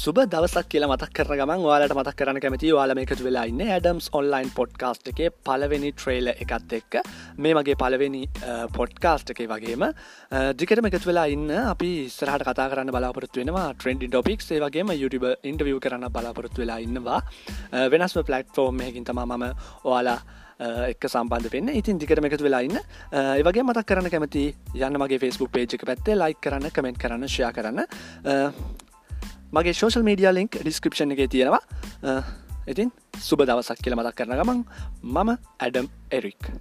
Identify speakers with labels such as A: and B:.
A: සුබ දවසක් කියලා මතක් කරන ගමන් වාලට මතක් කරන කැමති වාල එකතු වෙලා ඉන්න ඇඩම්ස් ඔන්ලයින් පොඩ්කාස්ට් එකේ පලවෙනි ට්‍රේල එකත් එක්ක. මේ මගේ පලවෙනි පොඩ්කාස්ට් එකේ වගේම දිකට එකතු වෙලා ඉන්න අපි සරහට කතා කරන්න බලාපොරත්තු වෙනවා ට්‍රෙන්ඩි ඩොපික් ඒ වගේම YouTube ඉන්ටවිය් කරන්න බලාපොරොත්තු වෙලා ඉන්නවා. වෙනස්ම පලට්ෆෝර්ම් එකින් තම මම ඔයාලා එක් සම්බන්ධ පෙන්න්න ඉතින් දිකට එකතු වෙලා ඉන්න. ඒවගේ මතක් කරන්න කැමති යන්න මගේ ෆස්බුක් පේජ් එක පැත්තේ ලයි කරන්න කමෙන්ට් කරන්න ෂයා කරන්න. මගේ ශෝෂල් මීඩිය ලින්ක් ඩිස්ක්‍රපෂන් එක තියෙනවා. ඉතින් සුබ දවසක් කියල මදක් කරන ගමන් මම ඇඩම් එරික්.